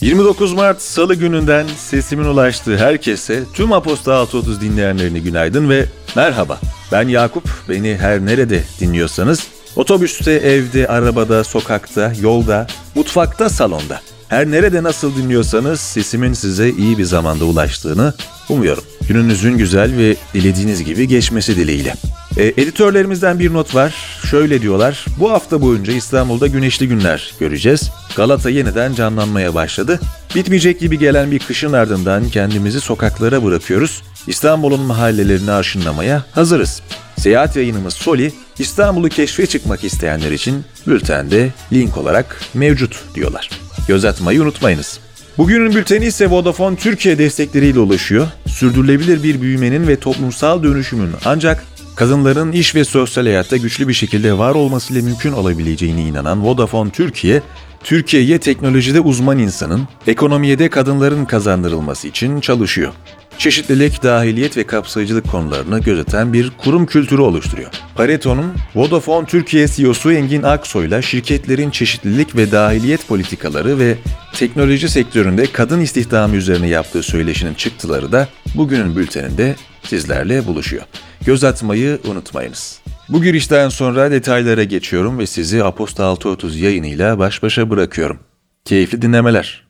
29 Mart Salı gününden sesimin ulaştığı herkese, tüm Aposta 630 dinleyenlerini günaydın ve merhaba. Ben Yakup, beni her nerede dinliyorsanız, otobüste, evde, arabada, sokakta, yolda, mutfakta, salonda. Her nerede nasıl dinliyorsanız sesimin size iyi bir zamanda ulaştığını umuyorum. Gününüzün güzel ve dilediğiniz gibi geçmesi dileğiyle. E, editörlerimizden bir not var. Şöyle diyorlar. Bu hafta boyunca İstanbul'da güneşli günler göreceğiz. Galata yeniden canlanmaya başladı. Bitmeyecek gibi gelen bir kışın ardından kendimizi sokaklara bırakıyoruz. İstanbul'un mahallelerini arşınlamaya hazırız. Seyahat yayınımız Soli, İstanbul'u keşfe çıkmak isteyenler için bültende link olarak mevcut diyorlar. Göz atmayı unutmayınız. Bugünün bülteni ise Vodafone Türkiye destekleriyle ulaşıyor. Sürdürülebilir bir büyümenin ve toplumsal dönüşümün ancak kadınların iş ve sosyal hayatta güçlü bir şekilde var olmasıyla mümkün olabileceğine inanan Vodafone Türkiye, Türkiye'ye teknolojide uzman insanın, ekonomiye de kadınların kazandırılması için çalışıyor çeşitlilik, dahiliyet ve kapsayıcılık konularını gözeten bir kurum kültürü oluşturuyor. Pareto'nun Vodafone Türkiye CEO'su Engin Aksoy'la şirketlerin çeşitlilik ve dahiliyet politikaları ve teknoloji sektöründe kadın istihdamı üzerine yaptığı söyleşinin çıktıları da bugünün bülteninde sizlerle buluşuyor. Göz atmayı unutmayınız. Bu girişten sonra detaylara geçiyorum ve sizi Aposta 630 yayınıyla baş başa bırakıyorum. Keyifli dinlemeler.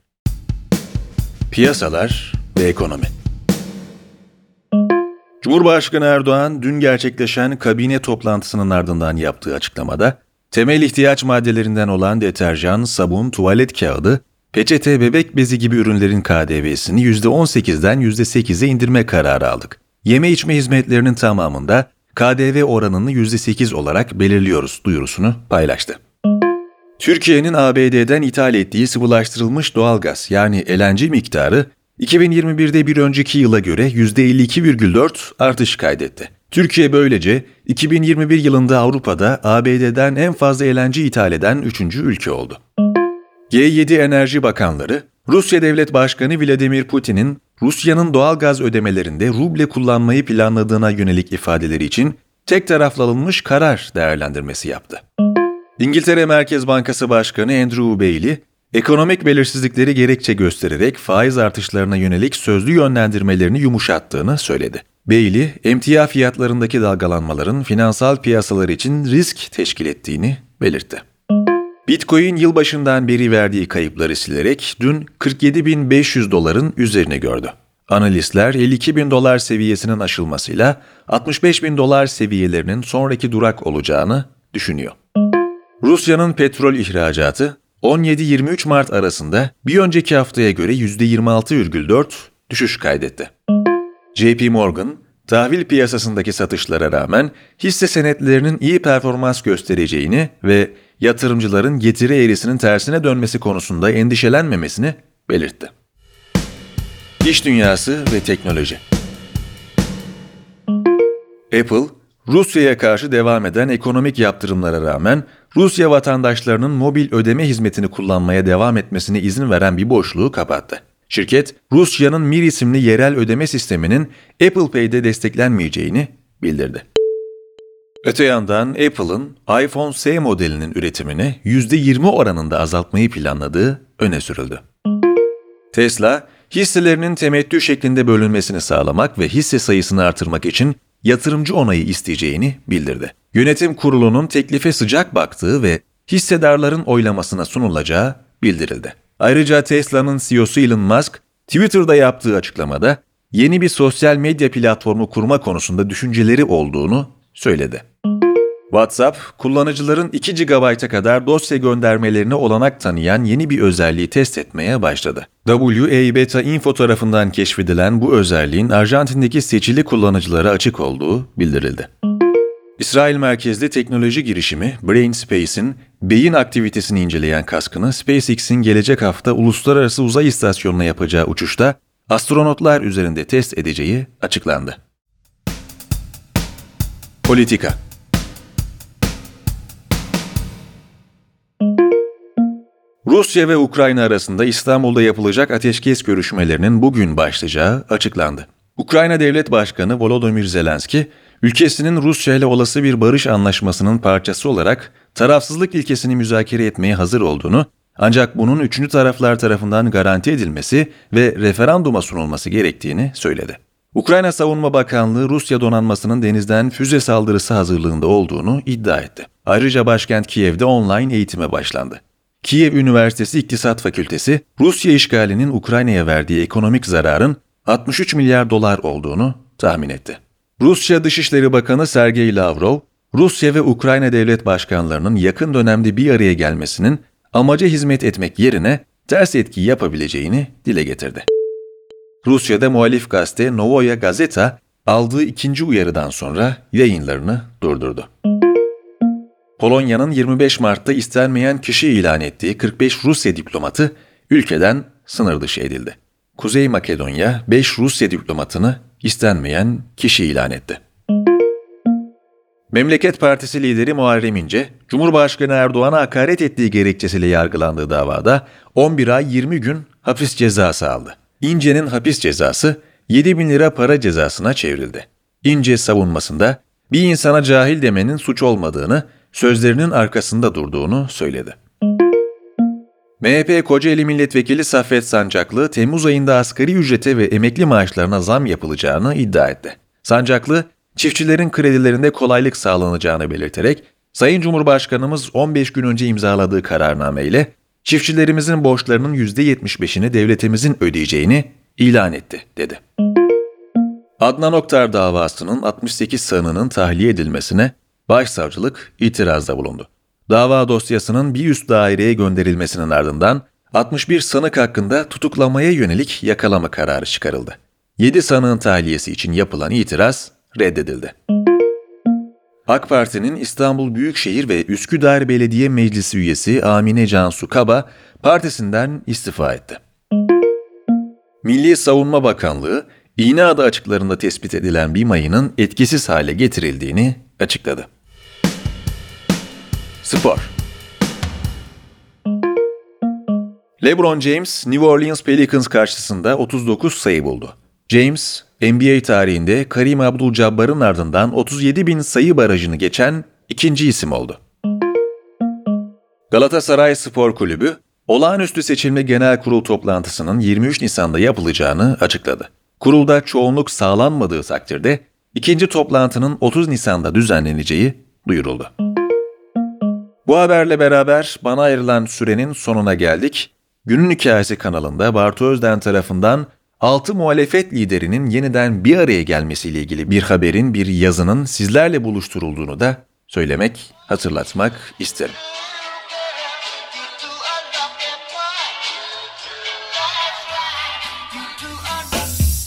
Piyasalar ve ekonomi. Cumhurbaşkanı Erdoğan dün gerçekleşen kabine toplantısının ardından yaptığı açıklamada temel ihtiyaç maddelerinden olan deterjan, sabun, tuvalet kağıdı, peçete, bebek bezi gibi ürünlerin KDV'sini %18'den %8'e indirme kararı aldık. Yeme içme hizmetlerinin tamamında KDV oranını %8 olarak belirliyoruz duyurusunu paylaştı. Türkiye'nin ABD'den ithal ettiği sıvılaştırılmış doğalgaz yani LNG miktarı 2021'de bir önceki yıla göre %52,4 artış kaydetti. Türkiye böylece 2021 yılında Avrupa'da ABD'den en fazla LNG ithal eden 3. ülke oldu. G7 Enerji Bakanları, Rusya Devlet Başkanı Vladimir Putin'in Rusya'nın doğal gaz ödemelerinde ruble kullanmayı planladığına yönelik ifadeleri için tek taraflı alınmış karar değerlendirmesi yaptı. İngiltere Merkez Bankası Başkanı Andrew Bailey, ekonomik belirsizlikleri gerekçe göstererek faiz artışlarına yönelik sözlü yönlendirmelerini yumuşattığını söyledi. Bailey, emtia fiyatlarındaki dalgalanmaların finansal piyasalar için risk teşkil ettiğini belirtti. Bitcoin yılbaşından beri verdiği kayıpları silerek dün 47.500 doların üzerine gördü. Analistler 52 bin dolar seviyesinin aşılmasıyla 65 bin dolar seviyelerinin sonraki durak olacağını düşünüyor. Rusya'nın petrol ihracatı 17-23 Mart arasında bir önceki haftaya göre %26,4 düşüş kaydetti. JP Morgan, tahvil piyasasındaki satışlara rağmen hisse senetlerinin iyi performans göstereceğini ve yatırımcıların getiri eğrisinin tersine dönmesi konusunda endişelenmemesini belirtti. İş dünyası ve teknoloji Apple, Rusya'ya karşı devam eden ekonomik yaptırımlara rağmen Rusya vatandaşlarının mobil ödeme hizmetini kullanmaya devam etmesine izin veren bir boşluğu kapattı. Şirket, Rusya'nın Mir isimli yerel ödeme sisteminin Apple Pay'de desteklenmeyeceğini bildirdi. Öte yandan Apple'ın iPhone S modelinin üretimini %20 oranında azaltmayı planladığı öne sürüldü. Tesla, hisselerinin temettü şeklinde bölünmesini sağlamak ve hisse sayısını artırmak için yatırımcı onayı isteyeceğini bildirdi. Yönetim kurulunun teklife sıcak baktığı ve hissedarların oylamasına sunulacağı bildirildi. Ayrıca Tesla'nın CEO'su Elon Musk, Twitter'da yaptığı açıklamada yeni bir sosyal medya platformu kurma konusunda düşünceleri olduğunu söyledi. WhatsApp, kullanıcıların 2 GB'a kadar dosya göndermelerine olanak tanıyan yeni bir özelliği test etmeye başladı. WA Beta Info tarafından keşfedilen bu özelliğin Arjantin'deki seçili kullanıcılara açık olduğu bildirildi. İsrail merkezli teknoloji girişimi BrainSpace'in beyin aktivitesini inceleyen kaskını SpaceX'in gelecek hafta uluslararası uzay istasyonuna yapacağı uçuşta astronotlar üzerinde test edeceği açıklandı. Politika Rusya ve Ukrayna arasında İstanbul'da yapılacak ateşkes görüşmelerinin bugün başlayacağı açıklandı. Ukrayna Devlet Başkanı Volodymyr Zelenski, ülkesinin Rusya ile olası bir barış anlaşmasının parçası olarak tarafsızlık ilkesini müzakere etmeye hazır olduğunu Ancak bunun üçüncü taraflar tarafından garanti edilmesi ve referanduma sunulması gerektiğini söyledi. Ukrayna Savunma Bakanlığı Rusya donanmasının denizden füze saldırısı hazırlığında olduğunu iddia etti. Ayrıca başkent Kiev'de online eğitime başlandı. Kiev Üniversitesi İktisat Fakültesi, Rusya işgalinin Ukrayna'ya verdiği ekonomik zararın 63 milyar dolar olduğunu tahmin etti. Rusya Dışişleri Bakanı Sergey Lavrov, Rusya ve Ukrayna devlet başkanlarının yakın dönemde bir araya gelmesinin amaca hizmet etmek yerine ters etki yapabileceğini dile getirdi. Rusya'da muhalif gazete Novoya Gazeta aldığı ikinci uyarıdan sonra yayınlarını durdurdu. Polonya'nın 25 Mart'ta istenmeyen kişi ilan ettiği 45 Rusya diplomatı ülkeden sınır dışı edildi. Kuzey Makedonya 5 Rusya diplomatını istenmeyen kişi ilan etti. Memleket Partisi lideri Muharrem İnce, Cumhurbaşkanı Erdoğan'a hakaret ettiği gerekçesiyle yargılandığı davada 11 ay 20 gün hapis cezası aldı. İnce'nin hapis cezası 7 bin lira para cezasına çevrildi. İnce savunmasında bir insana cahil demenin suç olmadığını, sözlerinin arkasında durduğunu söyledi. MHP Kocaeli Milletvekili Saffet Sancaklı, Temmuz ayında asgari ücrete ve emekli maaşlarına zam yapılacağını iddia etti. Sancaklı, çiftçilerin kredilerinde kolaylık sağlanacağını belirterek, Sayın Cumhurbaşkanımız 15 gün önce imzaladığı kararnameyle çiftçilerimizin borçlarının %75'ini devletimizin ödeyeceğini ilan etti, dedi. Adnan Oktar davasının 68 sanığının tahliye edilmesine başsavcılık itirazda bulundu. Dava dosyasının bir üst daireye gönderilmesinin ardından 61 sanık hakkında tutuklamaya yönelik yakalama kararı çıkarıldı. 7 sanığın tahliyesi için yapılan itiraz reddedildi. AK Parti'nin İstanbul Büyükşehir ve Üsküdar Belediye Meclisi üyesi Amine Cansu Kaba partisinden istifa etti. Milli Savunma Bakanlığı, İğneada açıklarında tespit edilen bir mayının etkisiz hale getirildiğini açıkladı. Spor LeBron James, New Orleans Pelicans karşısında 39 sayı buldu. James, NBA tarihinde Karim Abdul-Jabbar'ın ardından 37 bin sayı barajını geçen ikinci isim oldu. Galatasaray Spor Kulübü, olağanüstü seçilme genel kurul toplantısının 23 Nisan'da yapılacağını açıkladı. Kurulda çoğunluk sağlanmadığı takdirde ikinci toplantının 30 Nisan'da düzenleneceği duyuruldu. Bu haberle beraber bana ayrılan sürenin sonuna geldik. Günün Hikayesi kanalında Bartu Özden tarafından 6 muhalefet liderinin yeniden bir araya gelmesiyle ilgili bir haberin, bir yazının sizlerle buluşturulduğunu da söylemek, hatırlatmak isterim.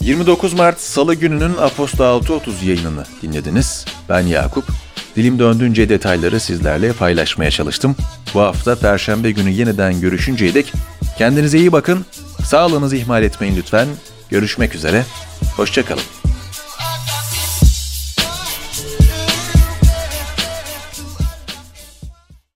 29 Mart Salı gününün Aposta 6.30 yayınını dinlediniz. Ben Yakup. Dilim döndüğünce detayları sizlerle paylaşmaya çalıştım. Bu hafta Perşembe günü yeniden görüşünceye dek kendinize iyi bakın. Sağlığınızı ihmal etmeyin lütfen. Görüşmek üzere. Hoşçakalın.